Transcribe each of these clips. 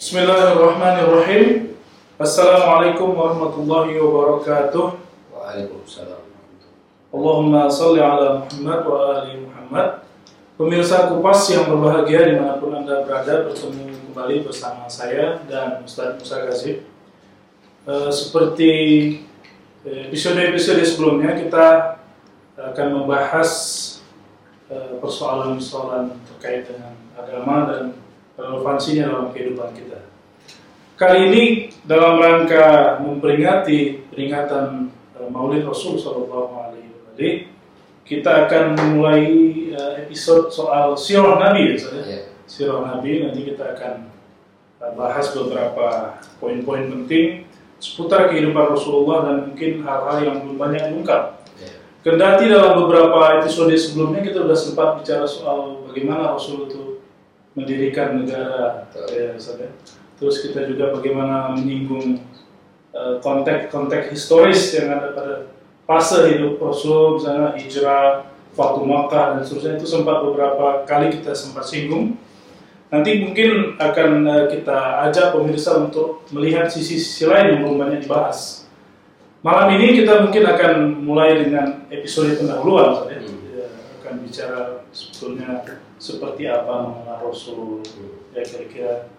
Bismillahirrahmanirrahim. Assalamualaikum warahmatullahi wabarakatuh. Waalaikumsalam. Allahumma salli ala Muhammad wa ali Muhammad. Pemirsa Kupas yang berbahagia di mana pun Anda berada bertemu kembali bersama saya dan Ustaz Musa Gazib. Eh, seperti eh, episode-episode sebelumnya kita akan membahas eh, persoalan-persoalan terkait dengan agama dan relevansinya dalam kehidupan kita. Kali ini dalam rangka memperingati peringatan eh, Maulid Rasul Shallallahu Alaihi Wasallam, kita akan memulai eh, episode soal sirah Nabi ya, ya? Ya. Sirah Nabi nanti kita akan eh, bahas beberapa poin-poin penting seputar kehidupan Rasulullah dan mungkin hal-hal yang belum banyak diungkap. Ya. Kendati dalam beberapa episode sebelumnya kita sudah sempat bicara soal bagaimana Rasul itu mendirikan negara, ya, Ustaz, ya. terus kita juga bagaimana menyinggung eh, konteks-konteks historis yang ada pada fase hidup Rasul, misalnya hijrah, Fatu Makkah dan seterusnya itu sempat beberapa kali kita sempat singgung. Nanti mungkin akan eh, kita ajak pemirsa untuk melihat sisi-sisi lain yang belum banyak dibahas. Malam ini kita mungkin akan mulai dengan episode pendahuluan, ya. Hmm. Ya, akan bicara sebetulnya seperti apa mengenal Rasul, ya kira-kira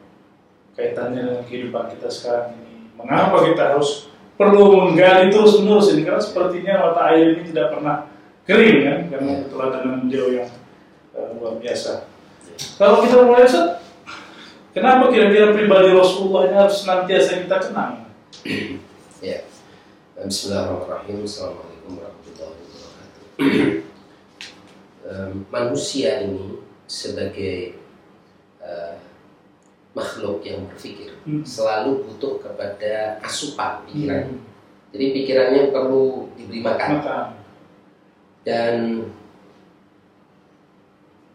kaitannya dengan kehidupan kita sekarang ini. Mengapa kita harus perlu menggali terus menerus ini? Karena sepertinya mata air ini tidak pernah kering kan, karena keteladanan beliau yang eh, luar biasa. Kalau kita mulai Ustaz, kenapa kira-kira pribadi Rasulullah ini harus senantiasa kita kenang? Ya. Bismillahirrahmanirrahim. Assalamualaikum warahmatullahi wabarakatuh. Em, manusia ini sebagai eh, makhluk yang berpikir Hmm. selalu butuh kepada asupan pikiran. Hmm. Jadi pikirannya perlu diberi makan Maka, dan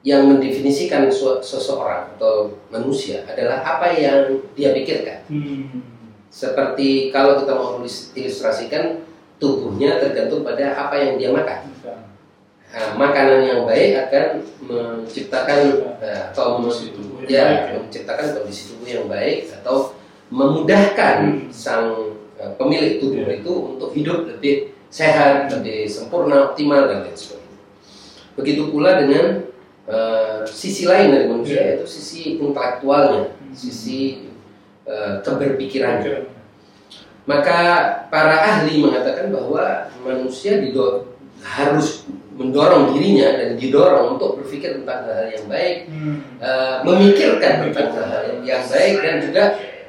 yang mendefinisikan seseorang atau manusia adalah apa yang dia pikirkan. hmm. Seperti kalau kita mau ilustrasikan tubuhnya tergantung pada apa yang dia makan. Nah, makanan yang baik akan menciptakan eh, atau tubuh ya, baik, ya. menciptakan kondisi tubuh yang baik atau memudahkan Hmm. sang eh, pemilik tubuh Ya. itu untuk hidup lebih sehat, lebih sempurna, optimal dan lain sebagainya. Begitu pula dengan eh, sisi lain dari manusia Ya. yaitu sisi intelektualnya, Hmm. sisi eh, keberpikirannya. kira- Maka para ahli mengatakan bahwa manusia dido- harus mendorong dirinya dan didorong untuk berpikir tentang hal yang baik, hmm. eh, memikirkan tentang hal yang, baik dan juga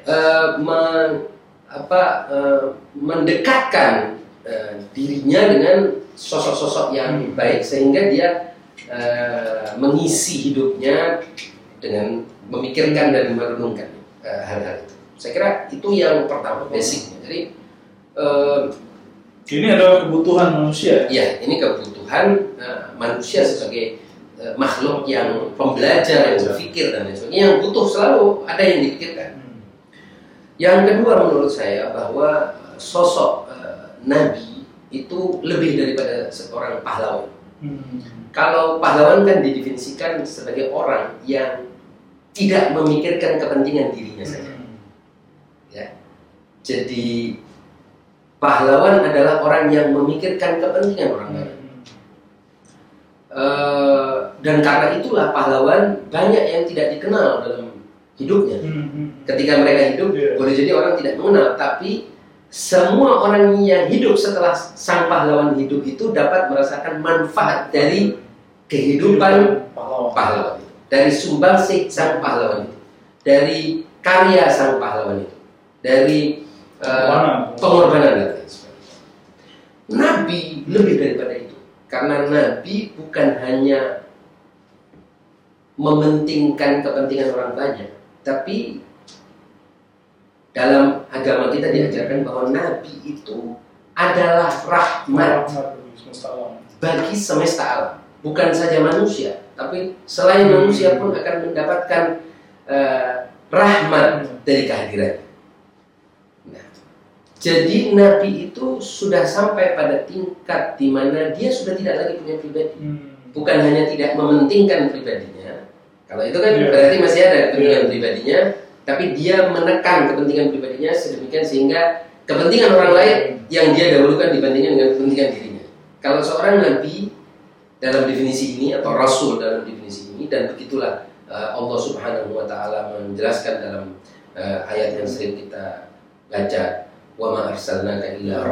eh, me- apa, eh, mendekatkan eh, dirinya dengan sosok-sosok yang baik sehingga dia eh, mengisi hidupnya dengan memikirkan dan merenungkan hal-hal itu. Saya kira itu yang pertama basicnya. Jadi eh, Ini adalah kebutuhan manusia. Ya, ini kebutuhan eh, manusia sebagai eh, makhluk yang pembelajar, yang berpikir dan lain sebagainya, yang butuh selalu ada yang dipikirkan. Hmm. Yang kedua menurut saya bahwa sosok eh, Nabi itu lebih daripada seorang pahlawan. Hmm. Kalau pahlawan kan didefinisikan sebagai orang yang tidak memikirkan kepentingan dirinya saja. Hmm. Ya. Jadi pahlawan adalah orang yang memikirkan kepentingan orang lain. Eh, dan karena itulah pahlawan banyak yang tidak dikenal dalam hidupnya. Hmm. Ketika mereka hidup, Iya. boleh jadi orang tidak mengenal, tapi semua orang yang hidup setelah sang pahlawan hidup itu dapat merasakan manfaat dari kehidupan pahlawan. pahlawan itu, dari sumbangsih sang pahlawan itu, dari karya sang pahlawan itu, dari eh, Pengorbanan. dan lain sebagainya. Nabi lebih daripada itu, karena Nabi bukan hanya mementingkan kepentingan orang banyak, tapi dalam agama kita diajarkan bahwa Nabi itu adalah rahmat bagi semesta alam. bukan saja manusia, tapi selain manusia pun akan mendapatkan eh, rahmat dari kehadirannya. Jadi Nabi itu sudah sampai pada tingkat di mana dia sudah tidak lagi punya pribadi, Hmm. bukan hanya tidak mementingkan pribadinya. Kalau itu kan Iya. berarti masih ada kepentingan pribadinya, tapi dia menekan kepentingan pribadinya sedemikian sehingga kepentingan orang lain yang dia dahulukan dibandingkan dengan kepentingan dirinya. Kalau seorang nabi dalam definisi ini atau rasul dalam definisi ini dan begitulah uh, Allah Subhanahu wa taala menjelaskan dalam uh, ayat yang sering kita baca wa ma arsalnaka illa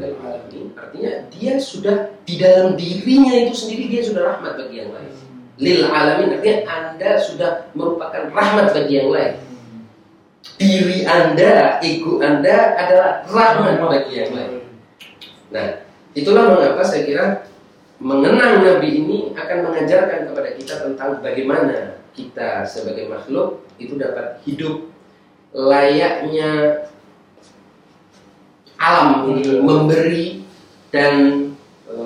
lil alamin. Artinya dia sudah di dalam dirinya itu sendiri dia sudah rahmat bagi yang lain. Lil alamin artinya anda sudah merupakan rahmat bagi yang lain. Diri anda ego anda adalah rahmat bagi yang lain. Nah itulah mengapa saya kira mengenang Nabi ini akan mengajarkan kepada kita tentang bagaimana kita sebagai makhluk itu dapat hidup layaknya alam ini memberi dan e,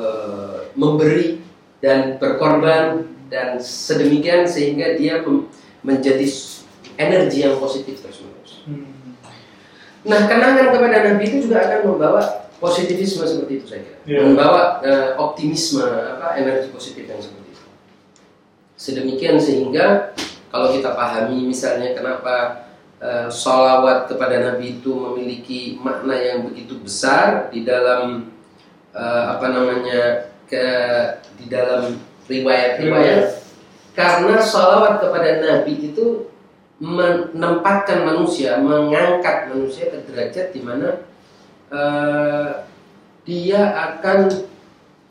memberi dan berkorban dan sedemikian sehingga dia menjadi energi yang positif terus menerus. Hmm. Nah kenangan kepada Nabi itu juga akan membawa positivisme seperti itu saya kira yeah. membawa uh, optimisme apa energi positif yang seperti itu sedemikian sehingga kalau kita pahami misalnya kenapa uh, sholawat kepada Nabi itu memiliki makna yang begitu besar di dalam uh, apa namanya ke di dalam riwayat-riwayat karena sholawat kepada Nabi itu menempatkan manusia, mengangkat manusia ke derajat di mana uh, dia akan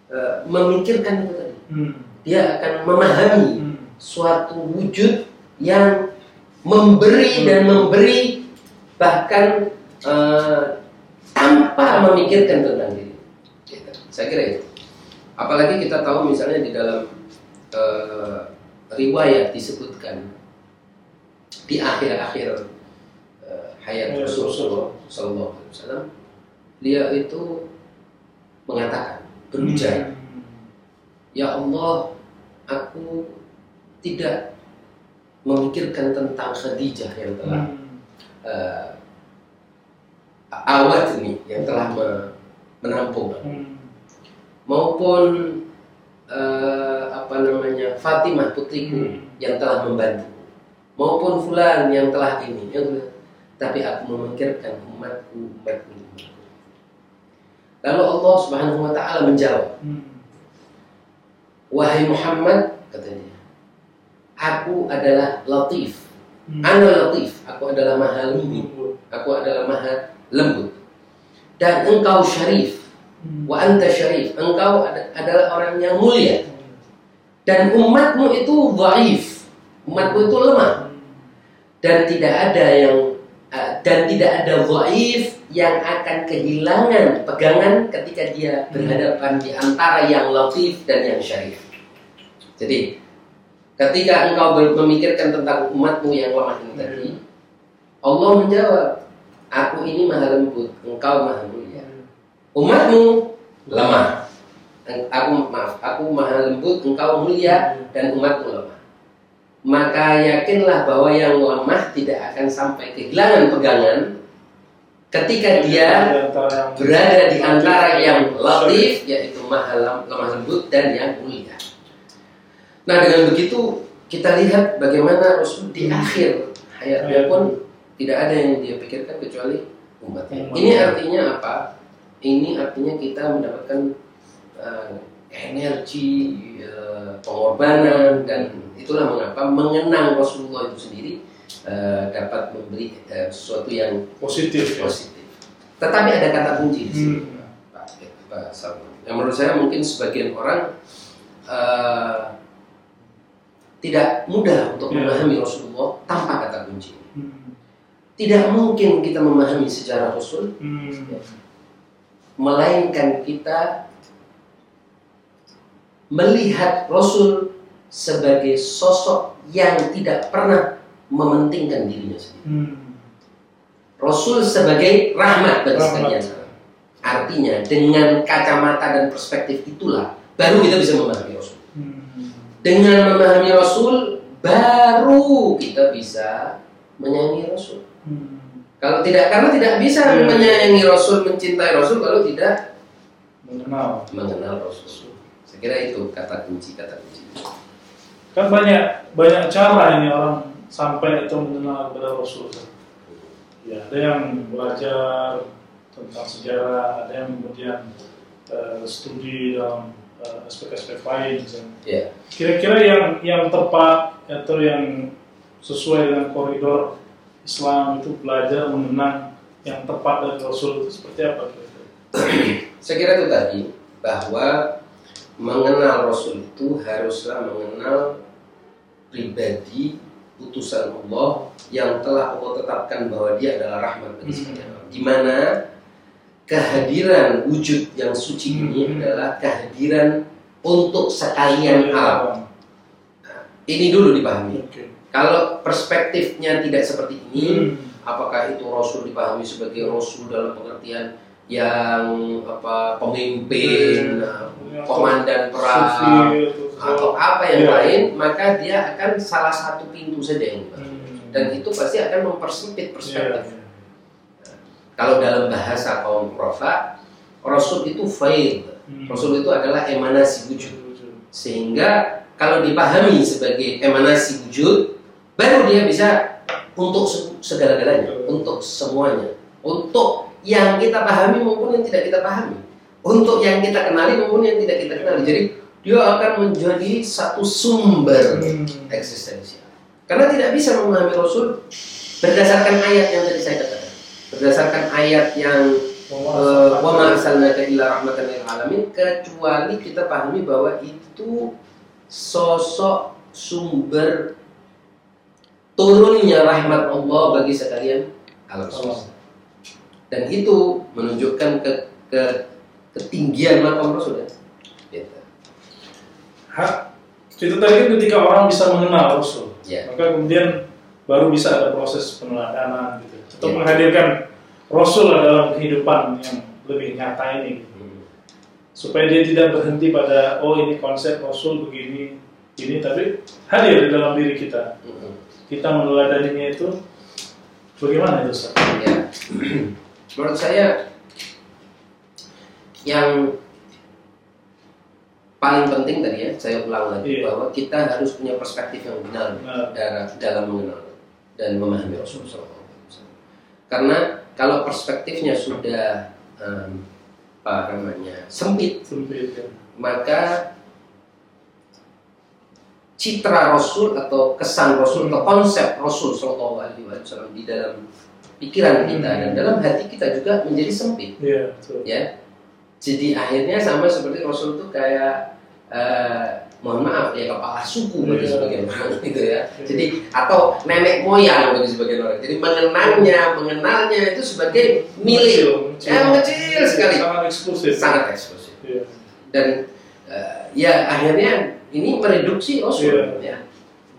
uh, memikirkan itu tadi. Hmm. Dia akan memahami hmm. suatu wujud yang memberi dan memberi bahkan uh, tanpa memikirkan tentang diri. Gitu. Saya kira itu. Apalagi kita tahu misalnya di dalam uh, riwayat disebutkan di akhir-akhir uh, hayat Rasulullah Sallallahu Alaihi Wasallam dia itu mengatakan berujar hmm. ya Allah aku tidak memikirkan tentang Khadijah yang telah hmm. uh, awat ini yang telah menampung hmm. maupun uh, apa namanya Fatimah putriku hmm. yang telah membantu maupun fulan yang telah ini yang tapi aku memikirkan umatku umatku Lalu Allah Subhanahu wa taala menjawab. Hmm. Wahai Muhammad, katanya, aku adalah latif. Hmm. Ana latif, aku adalah maha lembut. Aku adalah maha lembut. Dan engkau syarif. Hmm. Wa anta syarif. Engkau ad adalah orang yang mulia. Dan umatmu itu dhaif. Umatmu itu lemah. Dan tidak ada yang uh, dan tidak ada dhaif yang akan kehilangan pegangan ketika dia berhadapan di antara yang latif dan yang syarif. Jadi, ketika engkau memikirkan tentang umatmu yang lemah ini tadi, Allah menjawab, aku ini maha lembut, engkau maha mulia. Umatmu lemah. Aku maaf, aku maha lembut, engkau mulia dan umatmu lemah. Maka yakinlah bahwa yang lemah tidak akan sampai kehilangan pegangan ketika dia berada di antara yang latif yaitu maha lemah lembut dan yang mulia. Nah dengan begitu kita lihat bagaimana Rasul di akhir hayatnya pun tidak ada yang dia pikirkan kecuali umatnya. Ini artinya apa? Ini artinya kita mendapatkan uh, energi uh, pengorbanan dan itulah mengapa mengenang Rasulullah itu sendiri uh, dapat memberi uh, sesuatu yang positif. positif. Tetapi ada kata kunci di sini, hmm. Pak, Pak Yang menurut saya mungkin sebagian orang uh, tidak mudah untuk yeah. memahami Rasulullah tanpa kata kunci. Hmm. Tidak mungkin kita memahami sejarah Rasul, hmm. ya, melainkan kita melihat Rasul sebagai sosok yang tidak pernah mementingkan dirinya sendiri. Hmm. Rasul sebagai rahmat bagi sekalian. Artinya dengan kacamata dan perspektif itulah baru kita bisa memahami. Dengan memahami Rasul baru kita bisa menyayangi Rasul. Hmm. Kalau tidak karena tidak bisa hmm. menyayangi Rasul, mencintai Rasul kalau tidak mengenal mengenal Rasul. Saya kira itu kata kunci kata kunci. Kan banyak banyak cara ini orang sampai atau mengenal kepada Rasul? Ya, ada yang belajar tentang sejarah, ada yang kemudian uh, studi dalam aspek-aspek lain. misalnya. Ya. Kira-kira yang yang tepat atau yang sesuai dengan koridor Islam itu belajar mengenang yang tepat dari Rasul itu seperti apa? Saya kira itu tadi bahwa mengenal Rasul itu haruslah mengenal pribadi utusan Allah yang telah Allah tetapkan bahwa dia adalah rahmat bagi Hmm. sekalian. Di mana kehadiran wujud yang suci ini Hmm. adalah kehadiran untuk sekalian alam. Ini dulu dipahami. Oke. Kalau perspektifnya tidak seperti ini, Hmm. apakah itu rasul dipahami sebagai rasul dalam pengertian yang apa pemimpin, Hmm. komandan perang atau- atau apa yang Iya. lain, maka dia akan salah satu pintu saja yang. Hmm. Dan itu pasti akan mempersempit perspektif. iya. Kalau dalam bahasa kaum profa, rasul itu faid. Hmm. Rasul itu adalah emanasi wujud. Sehingga kalau dipahami sebagai emanasi wujud, baru dia bisa untuk se- segala-galanya, untuk semuanya, untuk yang kita pahami maupun yang tidak kita pahami, untuk yang kita kenali maupun yang tidak kita kenali. Jadi dia akan menjadi satu sumber Hmm. eksistensial. Karena tidak bisa memahami Rasul berdasarkan ayat yang tadi saya katakan, berdasarkan ayat yang Eh, wa ma arsalnaka illa rahmatan lil alamin kecuali kita pahami bahwa itu sosok sumber turunnya rahmat Allah bagi sekalian alam semesta. Dan itu menunjukkan ke, ke ketinggian makam Rasul ya. Gitu. Hak itu tadi ketika orang bisa mengenal Rasul, Ya. maka kemudian baru bisa ada proses peneladanan gitu, atau Ya. menghadirkan Rasul dalam kehidupan yang lebih nyata ini. Hmm. supaya dia tidak berhenti pada oh ini konsep Rasul begini, ini tapi hadir di dalam diri kita, Hmm. kita meneladaninya itu bagaimana itu Ustaz? Ya. Menurut saya yang paling penting tadi ya, saya ulang lagi Iya. bahwa kita harus punya perspektif yang benar Benar. dalam, mengenal dan memahami Rasulullah. Karena kalau perspektifnya sudah em, apa namanya sempit, Sempit ya. maka citra Rasul atau kesan Rasul atau konsep Rasul Shallallahu Alaihi Wasallam di dalam pikiran kita dan dalam hati kita juga menjadi sempit Iya, betul. ya jadi akhirnya sama seperti Rasul itu kayak eh, mohon maaf ya kepala suku bagi Iya. sebagian orang gitu ya Iya. jadi atau nenek moyang bagi sebagian orang jadi mengenangnya mengenalnya itu sebagai milik yang kecil sekali sangat eksklusif. sangat eksklusif Iya. dan eh, ya akhirnya ini mereduksi Rasul Iya. ya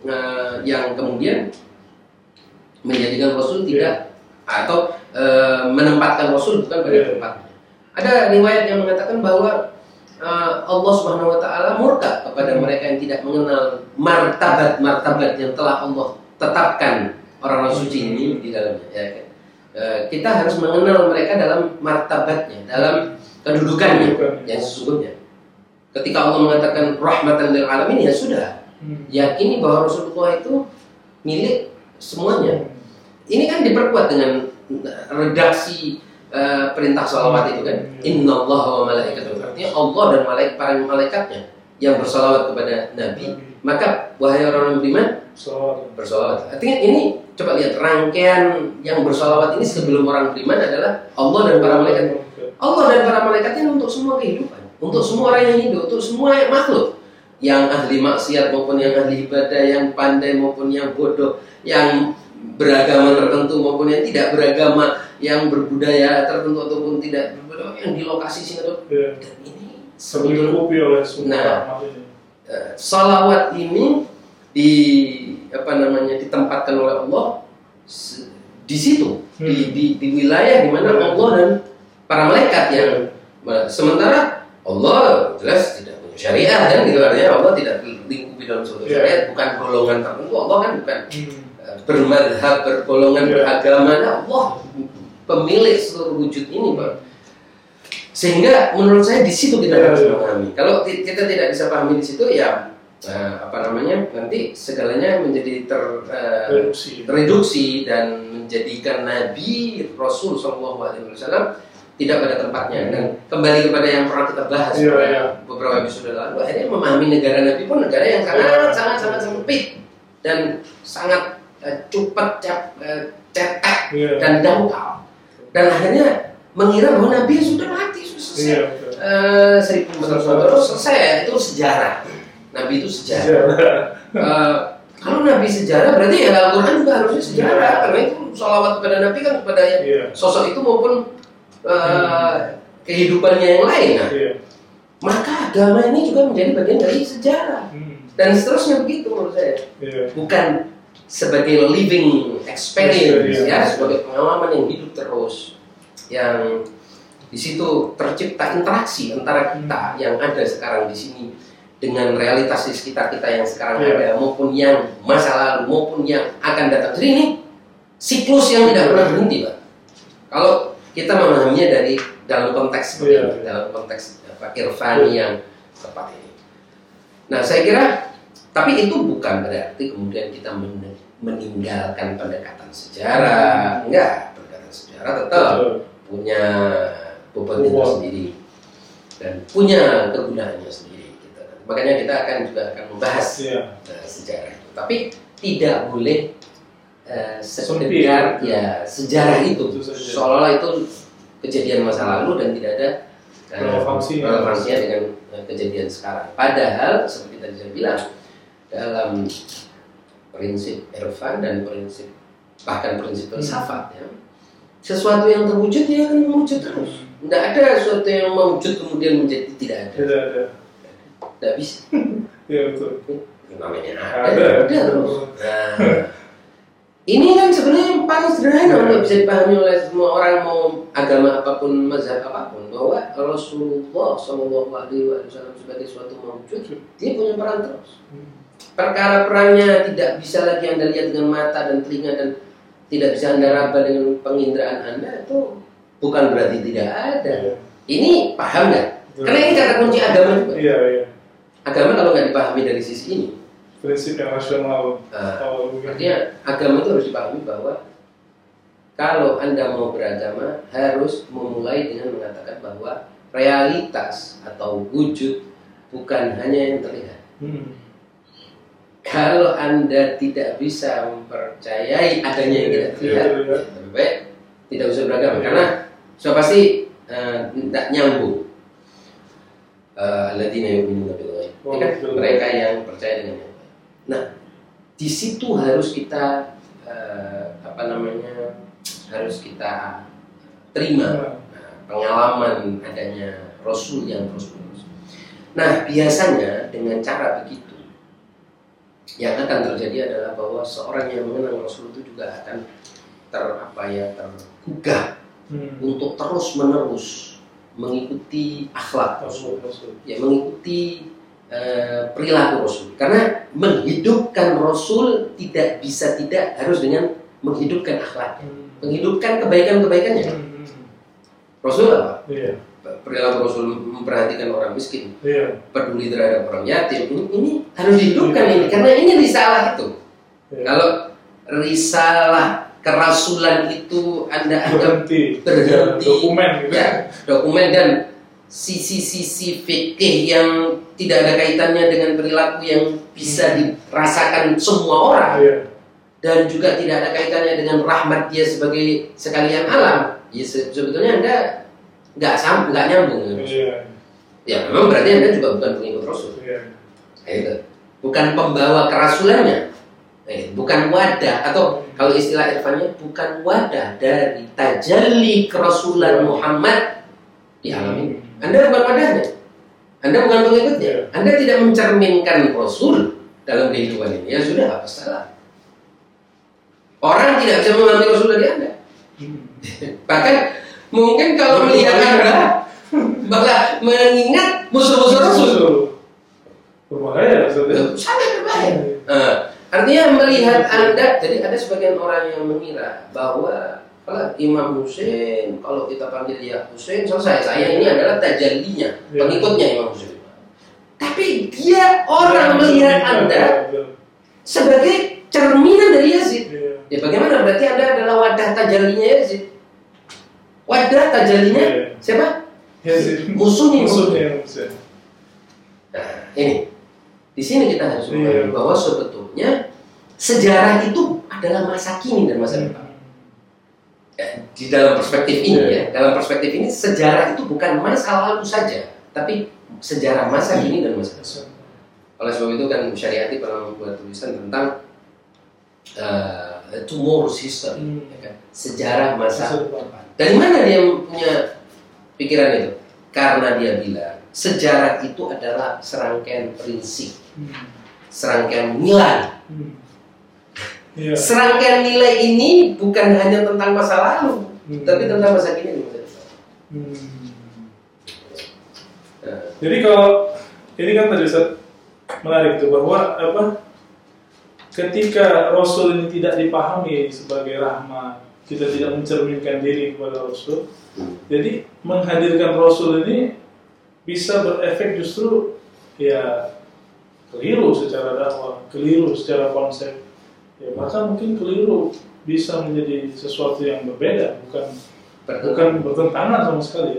Nah, yang kemudian menjadikan Rasul tidak atau eh, menempatkan Rasul bukan pada Iya. tempatnya. Ada riwayat yang mengatakan bahwa eh, Allah Subhanahu Wa Taala murka kepada mereka yang tidak mengenal martabat-martabat yang telah Allah tetapkan orang-orang suci ini di dalamnya. Ya, kan? Eh, kita harus mengenal mereka dalam martabatnya, dalam kedudukannya Kedudukannya. yang sesungguhnya. Ketika Allah mengatakan rahmatan lil alamin ya sudah, Hmm. yakini bahwa Rasulullah itu milik semuanya. Ini kan diperkuat dengan redaksi eh, perintah salawat itu kan. Inna Allah wa malaikatahu. Artinya Allah dan malaikat para malaikatnya yang bersalawat kepada Nabi. Maka wahai orang beriman Salawat. bersalawat. Artinya ini coba lihat rangkaian yang bersalawat ini sebelum orang beriman adalah Allah dan para malaikat. Allah dan para malaikat ini untuk semua kehidupan, untuk semua orang yang hidup, untuk semua makhluk yang ahli maksiat maupun yang ahli ibadah, yang pandai maupun yang bodoh, yang beragama tertentu maupun yang tidak beragama, yang berbudaya tertentu ataupun tidak berbudaya, yang di lokasi sini atau Ya. dan ini Terlingkupi oleh semua Nah. eh, salawat ini di apa namanya ditempatkan oleh Allah di situ Hmm. di, di, di wilayah di mana Allah dan para malaikat yang sementara Allah jelas tidak punya syariat kan gitu artinya Allah tidak lingkupi dalam suatu Iya. syariat bukan golongan tertentu Allah kan bukan Hmm. Bermadhab bergolongan Iya. beragama nah, Allah pemilik seluruh wujud ini Pak sehingga menurut saya di situ kita Iya, harus iya. memahami kalau kita tidak bisa pahami di situ ya Nah, apa namanya? Nanti segalanya menjadi ter, eh, Reduksi. tereduksi dan menjadikan Nabi Rasul Shallallahu Alaihi Wasallam tidak pada tempatnya dan kembali kepada yang pernah kita bahas Iya, pada iya. beberapa episode lalu akhirnya memahami negara Nabi pun negara yang sangat Iya. sangat sangat sempit dan sangat eh, cepat cap, eh, cetek Iya. dan dangkal dan akhirnya mengira bahwa Nabi sudah mati sudah selesai Iya. betul. Eh, seribu terus selesai itu sejarah Nabi itu sejarah Sejarah. Eh, kalau Nabi sejarah berarti ya Al-Quran juga harusnya sejarah karena itu salawat kepada Nabi kan kepada yang Iya. sosok itu maupun eh, kehidupannya yang lain nah, Iya. maka agama ini juga menjadi bagian dari sejarah Hmm. dan seterusnya begitu menurut saya Iya. bukan sebagai living experience ya sebagai pengalaman yang hidup terus yang di situ tercipta interaksi antara kita yang ada sekarang di sini dengan realitas di sekitar kita yang sekarang Iya. ada maupun yang masa lalu maupun yang akan datang. Jadi ini siklus yang tidak pernah berhenti pak. Kalau kita memahaminya dari dalam konteks seperti ini, dalam konteks apa irfani yang tepat ini. Nah saya kira tapi itu bukan berarti kemudian kita men- meninggalkan pendekatan sejarah. Enggak, pendekatan sejarah tetap Betul. punya Bobot. sendiri dan punya kegunaannya sendiri. Gitu. Makanya kita akan juga akan membahas Iya. eh, sejarah itu. Tapi tidak boleh eh, Sempit. sekedar ya sejarah itu seolah-olah itu kejadian masa lalu dan tidak ada eh, Relevansinya. relevansinya dengan eh, kejadian sekarang. Padahal seperti tadi saya bilang dalam prinsip irfan dan prinsip bahkan prinsip filsafat ya sesuatu yang terwujud dia akan mewujud terus tidak ada sesuatu yang mewujud kemudian menjadi tidak ada Tidak ada. tidak bisa Iya betul. namanya ada Ada. ada terus nah, ini kan sebenarnya yang paling sederhana untuk bisa dipahami oleh semua orang mau agama apa pun mazhab apa pun bahwa Rasulullah Shallallahu Alaihi Wasallam sebagai suatu mewujud dia punya peran terus Hmm. Perkara perannya tidak bisa lagi anda lihat dengan mata dan telinga dan tidak bisa anda raba dengan penginderaan anda itu bukan berarti tidak ada Iya. ini paham nggak Betul. karena ini kata kunci agama juga Iya iya. agama kalau nggak dipahami dari sisi ini Prinsip yang rasional. Nah, Oh, artinya agama itu harus dipahami bahwa kalau anda mau beragama harus memulai dengan mengatakan bahwa realitas atau wujud bukan hanya yang terlihat. Hmm. Kalau anda tidak bisa mempercayai adanya yang tidak Iya, terlihat, iya, iya. lebih baik tidak usah beragama karena sudah pasti eh, tidak nyambung. Eh, Alladzina yu'minuna bil kan Oh, bil mereka yang percaya dengan yang gaib. Nah, di situ harus kita eh, apa namanya harus kita terima Nah, pengalaman adanya Rasul yang terus menerus. Nah, biasanya dengan cara begitu, yang akan terjadi adalah bahwa seorang yang mengenal Rasul itu juga akan ter apa ya tergugah hmm. untuk terus menerus mengikuti akhlak Rasul, Rasul. ya mengikuti eh, perilaku Rasul. Karena menghidupkan Rasul tidak bisa tidak harus dengan menghidupkan akhlak, Hmm. menghidupkan kebaikan-kebaikannya. Hmm. Rasul apa? Iya. Perilaku Rasul memperhatikan orang miskin, Iya. peduli terhadap orang yatim. Ini, ini harus dihidupkan ini karena ini risalah itu. Iya. Kalau risalah kerasulan itu Anda anggap berhenti. berhenti. Ya, dokumen gitu. ya, dokumen dan sisi-sisi fikih yang tidak ada kaitannya dengan perilaku yang bisa dirasakan semua orang Iya. dan juga tidak ada kaitannya dengan rahmat dia sebagai sekalian alam. Ya se- sebetulnya Anda nggak sam nggak nyambung. Iya. Ya memang berarti Anda juga bukan pengikut Rasul. Iya. Nah, itu. Bukan pembawa kerasulannya. Nah, bukan wadah atau kalau istilah irfannya bukan wadah dari tajalli kerasulan Muhammad di alam ini. Anda bukan wadahnya. Anda bukan pengikutnya. Iya. Anda tidak mencerminkan Rasul dalam kehidupan ini. Ya sudah, apa salah? Orang tidak bisa mengambil Rasul dari Anda. Hmm. Bahkan mungkin kalau melihat Anda bakal mengingat musuh-musuh Rasul. Berbahaya Ustaz. sangat berbahaya. Eh, artinya melihat anda, jadi ada sebagian orang yang mengira bahwa kalau Imam Hussein, kalau kita panggil dia Hussein selesai. Saya ini adalah tajallinya, Ya. pengikutnya Imam Hussein. Tapi dia orang melihat Anda sebagai cerminan dari Yazid. Iya. Ya bagaimana? Berarti Anda adalah wadah tajalinya Yazid. Wadah tajalinya Iya. siapa? Yazid. Musuhnya. Musuhnya. musuhnya. Nah, ini. Di sini kita harus Iya. memahami bahwa sebetulnya sejarah itu adalah masa kini dan masa depan. Ya, di dalam perspektif ini Iya. ya, dalam perspektif ini sejarah itu bukan masa lalu saja, tapi sejarah masa kini dan masa depan. Oleh sebab itu kan Syariati pernah membuat tulisan tentang uh, tomorrow's history, Hmm. ya kan? sejarah masa Masa depan. Dari mana dia punya pikiran itu? Karena dia bilang sejarah itu adalah serangkaian prinsip, serangkaian nilai. Hmm. Iya. Serangkaian nilai ini bukan hanya tentang masa lalu, Hmm. tapi tentang masa kini. Hmm. Nah, Jadi kalau ini kan tadi menarik itu bahwa apa ketika Rasul ini tidak dipahami sebagai rahmat, kita tidak mencerminkan diri kepada Rasul, jadi menghadirkan Rasul ini bisa berefek justru ya keliru secara dakwah, keliru secara konsep, ya bahkan mungkin keliru bisa menjadi sesuatu yang berbeda, bukan bukan bertentangan sama sekali.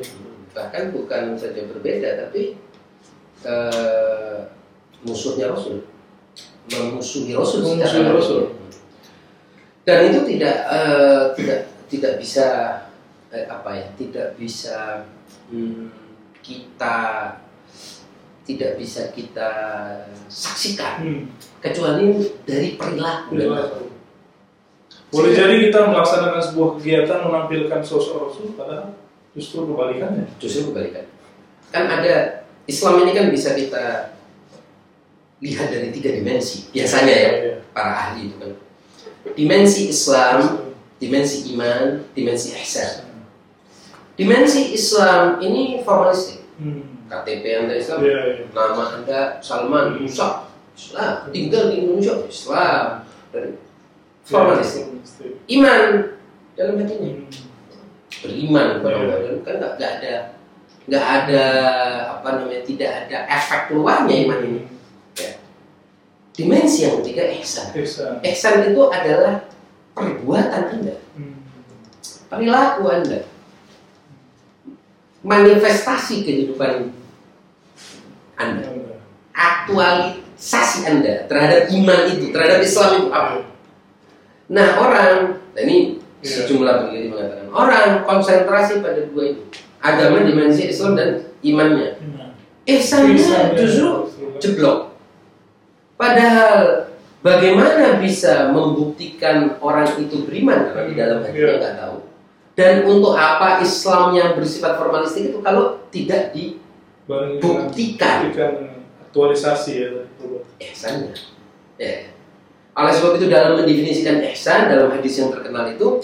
bahkan bukan saja berbeda, tapi eh, musuhnya Rasul, memusuhi Rasul. Memusuhi secara Rasul. Dan itu tidak eh, tidak tidak bisa eh, apa ya, tidak bisa hmm, kita tidak bisa kita saksikan Hmm. kecuali dari perilaku dan Perilaku. Boleh jadi kita melaksanakan sebuah kegiatan menampilkan sosok Rasul, padahal justru kebalikannya. justru kebalikan. Kan ada Islam ini kan bisa kita lihat dari tiga dimensi biasanya ya Iya. para ahli itu kan. Dimensi Islam, dimensi iman, dimensi ihsan. Dimensi Islam ini formalistik. Hmm. KTP Anda Islam, Iya, iya. nama Anda Salman Musa, Islam, tinggal di Indonesia, Islam. Dan formalistik. Iman dalam hatinya Hmm. beriman kepada Iya. Allah kan nggak ada nggak ada apa namanya tidak ada efek keluarnya iman ini. Dimensi yang ketiga ihsan. Ihsan. Ihsan itu adalah perbuatan Anda, Hmm. perilaku Anda, manifestasi kehidupan Anda, aktualisasi Anda terhadap iman itu, terhadap Islam itu apa? Nah orang, nah ini Iya. sejumlah peneliti mengatakan orang konsentrasi pada dua itu, agama dimensi Islam dan imannya. Iman. Ihsannya Ihsannya justru jeblok. Padahal bagaimana bisa membuktikan orang itu beriman kalau di dalam hatinya nggak tahu. Dan untuk apa Islam yang bersifat formalistik itu kalau tidak dibuktikan buktikan aktualisasi ya. ihsannya. Ya. Oleh sebab itu dalam mendefinisikan ihsan dalam hadis yang terkenal itu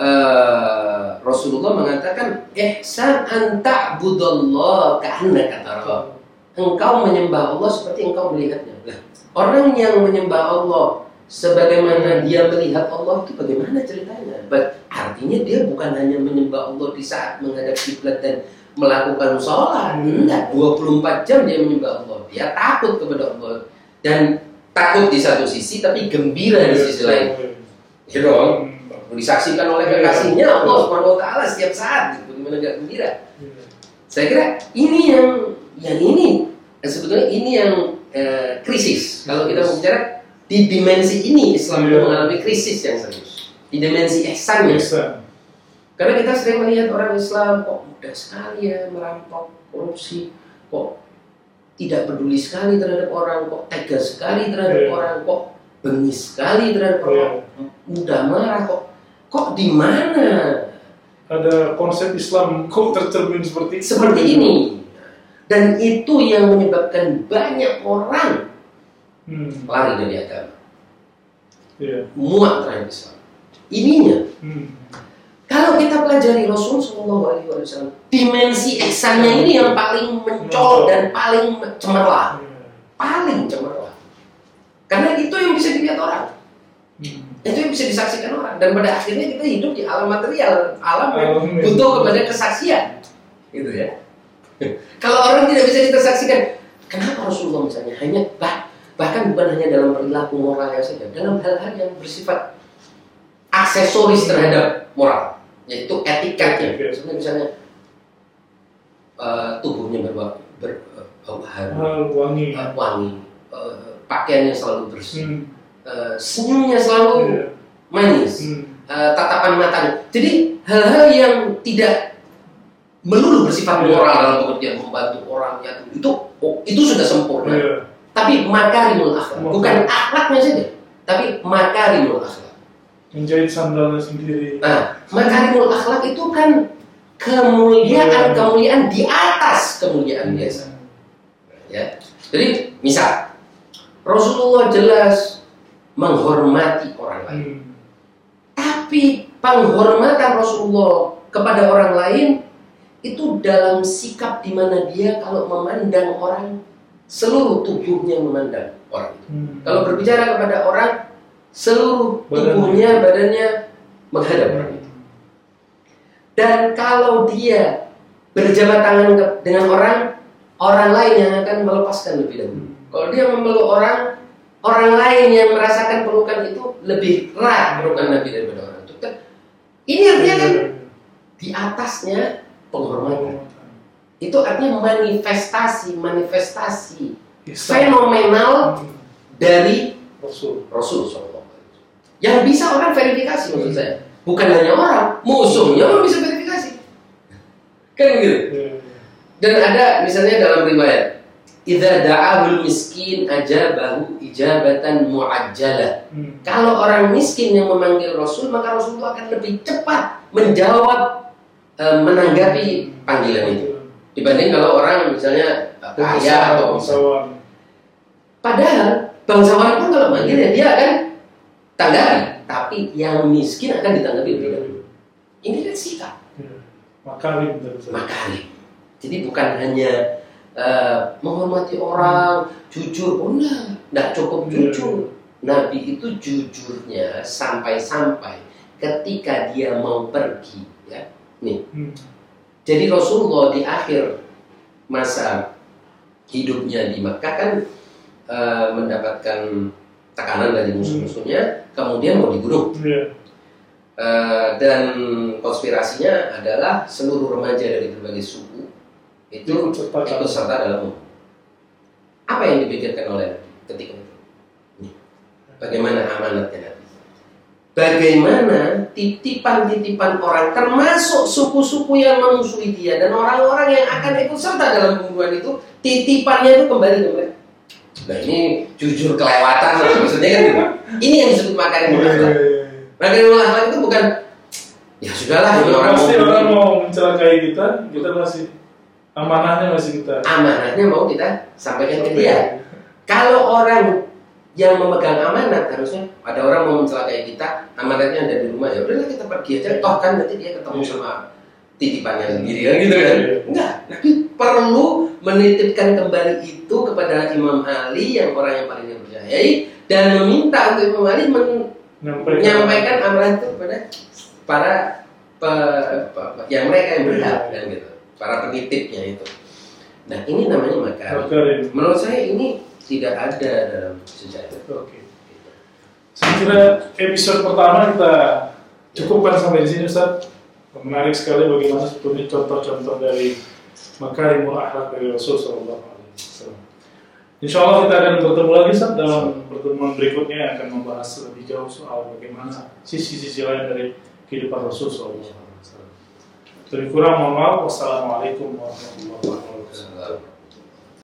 eh, Rasulullah mengatakan ihsan anta budallah ka'annaka tarahu. Engkau menyembah Allah seperti engkau melihatnya. Nah, orang yang menyembah Allah sebagaimana dia melihat Allah itu bagaimana ceritanya? But, artinya dia bukan hanya menyembah Allah di saat menghadap kiblat dan melakukan sholat. Enggak, 24 jam dia menyembah Allah. Dia takut kepada Allah dan takut di satu sisi tapi gembira di sisi lain. Ya dong. Hmm. Disaksikan oleh Iya. kekasihnya Allah Subhanahu wa taala setiap saat gitu. Gimana enggak gembira? Iya. Saya kira ini yang yang ini sebetulnya ini yang eh, krisis. Kalau kita bicara di dimensi ini Islam itu Iya. mengalami krisis yang serius. Di dimensi. Ihsan. Karena kita sering melihat orang Islam kok mudah sekali ya merampok, korupsi, kok tidak peduli sekali terhadap orang, kok tega sekali terhadap Iya. orang, kok bengis sekali terhadap Iya. orang, mudah marah kok. Kok di mana Ada konsep Islam kok tercermin seperti seperti ini? Dan itu yang menyebabkan banyak orang Hmm. lari dari agama, Iya. muak terhadap Islam. Ininya, Hmm. kalau kita pelajari Rasul Shallallahu Alaihi Wasallam, dimensi ihsannya ini yang paling mencolok dan paling cemerlang, Iya. paling cemerlang. Karena itu yang bisa dilihat orang, Hmm. itu yang bisa disaksikan orang. Dan pada akhirnya kita hidup di alam material, Alam yang- butuh kepada kesaksian, gitu ya. Kalau orang tidak bisa kita saksikan, kenapa Rasulullah misalnya hanya bah, bahkan bukan hanya dalam perilaku moralnya saja, dalam hal-hal yang bersifat aksesoris terhadap moral, yaitu etikanya. Misalnya, misalnya eh, tubuhnya berbau ber, harum, Hal wangi. eh, wangi, eh, pakaiannya selalu bersih, Hmm. eh, senyumnya selalu Iya. manis, Hmm. eh, tatapan matanya. Jadi hal-hal yang tidak melulu bersifat moral dalam pengertian membantu orang ya, itu oh, itu sudah sempurna. Iya. Tapi makarimul akhlak, bukan akhlaknya saja, tapi makarimul akhlak. Menjahit sandalnya sendiri. Nah, makarimul akhlak itu kan kemuliaan kemuliaan di atas kemuliaan biasa. Ya, jadi misal Rasulullah jelas menghormati orang lain. Hmm. Tapi penghormatan Rasulullah kepada orang lain itu dalam sikap di mana dia kalau memandang orang seluruh tubuhnya memandang orang itu. Hmm. Kalau berbicara kepada orang seluruh Badannya. tubuhnya badannya menghadap orang itu. Dan kalau dia berjabat tangan dengan orang, orang lain yang akan melepaskan lebih dahulu. Kalau dia memeluk orang, orang lain yang merasakan pelukan itu lebih erat pelukan Nabi daripada orang itu. Ini artinya kan di atasnya penghormatan. Itu artinya manifestasi, manifestasi fenomenal Hmm. dari Rasul. Rasul SAW. Yang bisa orang verifikasi maksud saya. Bukan hanya orang, musuhnya pun bisa verifikasi. Kan gitu. Iya. Dan ada misalnya dalam riwayat, "Idza da'ahul miskin ajabahu ijabatan muajjalah." Hmm. Kalau orang miskin yang memanggil Rasul, maka Rasul itu akan lebih cepat menjawab eh, menanggapi panggilan itu dibanding kalau orang misalnya eh, kaya atau bangsawan. Padahal bangsawan pun kalau manggil ya dia akan tanggapi, tapi yang miskin akan ditanggapi lebih dahulu. Ini kan sikap. Makarim saja. makarim. Jadi bukan hanya eh, menghormati orang, jujur, oh enggak, enggak cukup Iya. jujur. Nabi itu jujurnya sampai-sampai ketika dia mau pergi, ya. Hmm. Jadi Rasulullah di akhir masa hidupnya di Makkah kan eh, mendapatkan tekanan dari musuh-musuhnya, kemudian mau dibunuh. Iya. Eh, dan konspirasinya adalah seluruh remaja dari berbagai suku itu Ikut serta dalam. Apa yang dipikirkan oleh ketika itu? Nih, Bagaimana amanatnya? Bagaimana titipan-titipan orang termasuk suku-suku yang memusuhi dia dan orang-orang yang akan ikut serta dalam pembunuhan itu titipannya itu kembali ke mereka. Nah ini jujur kelewatan maksudnya kan gitu. Ini yang disebut makarimul Iya, akhlak. iya, iya. Makarimul akhlak itu bukan ya sudahlah Kalau orang pasti mau orang mau mencelakai kita, kita masih amanahnya masih kita. amanahnya mau kita sampaikan ke dia. Kalau orang yang memegang amanat harusnya ada orang mau mencelakai kita, amanatnya ada di rumah ya udahlah kita pergi aja. Toh kan nanti dia ketemu Iya. sama titipannya sendiri kan gitu kan? Iya. Enggak, Nabi perlu menitipkan kembali itu kepada Imam Ali yang orang yang paling dipercayai dan meminta untuk Imam Ali men- Nyampaikan. menyampaikan amanat itu kepada para pe- pe- pe- yang mereka yang berhak dan gitu, para penitipnya itu. Nah ini namanya. Makarim. Menurut saya ini tidak ada dalam sejarah. Oke. Saya kira episode pertama kita cukupkan sampai di sini Ustaz. Menarik sekali bagaimana sebetulnya contoh-contoh dari makarimul akhlak dari Rasul Sallallahu Alaihi Wasallam. Insya Allah kita akan bertemu lagi Ustaz dalam pertemuan berikutnya yang akan membahas lebih jauh soal bagaimana sisi-sisi lain dari kehidupan Rasul Sallallahu Alaihi Wasallam. Lebih kurang. Wassalamualaikum warahmatullahi wabarakatuh.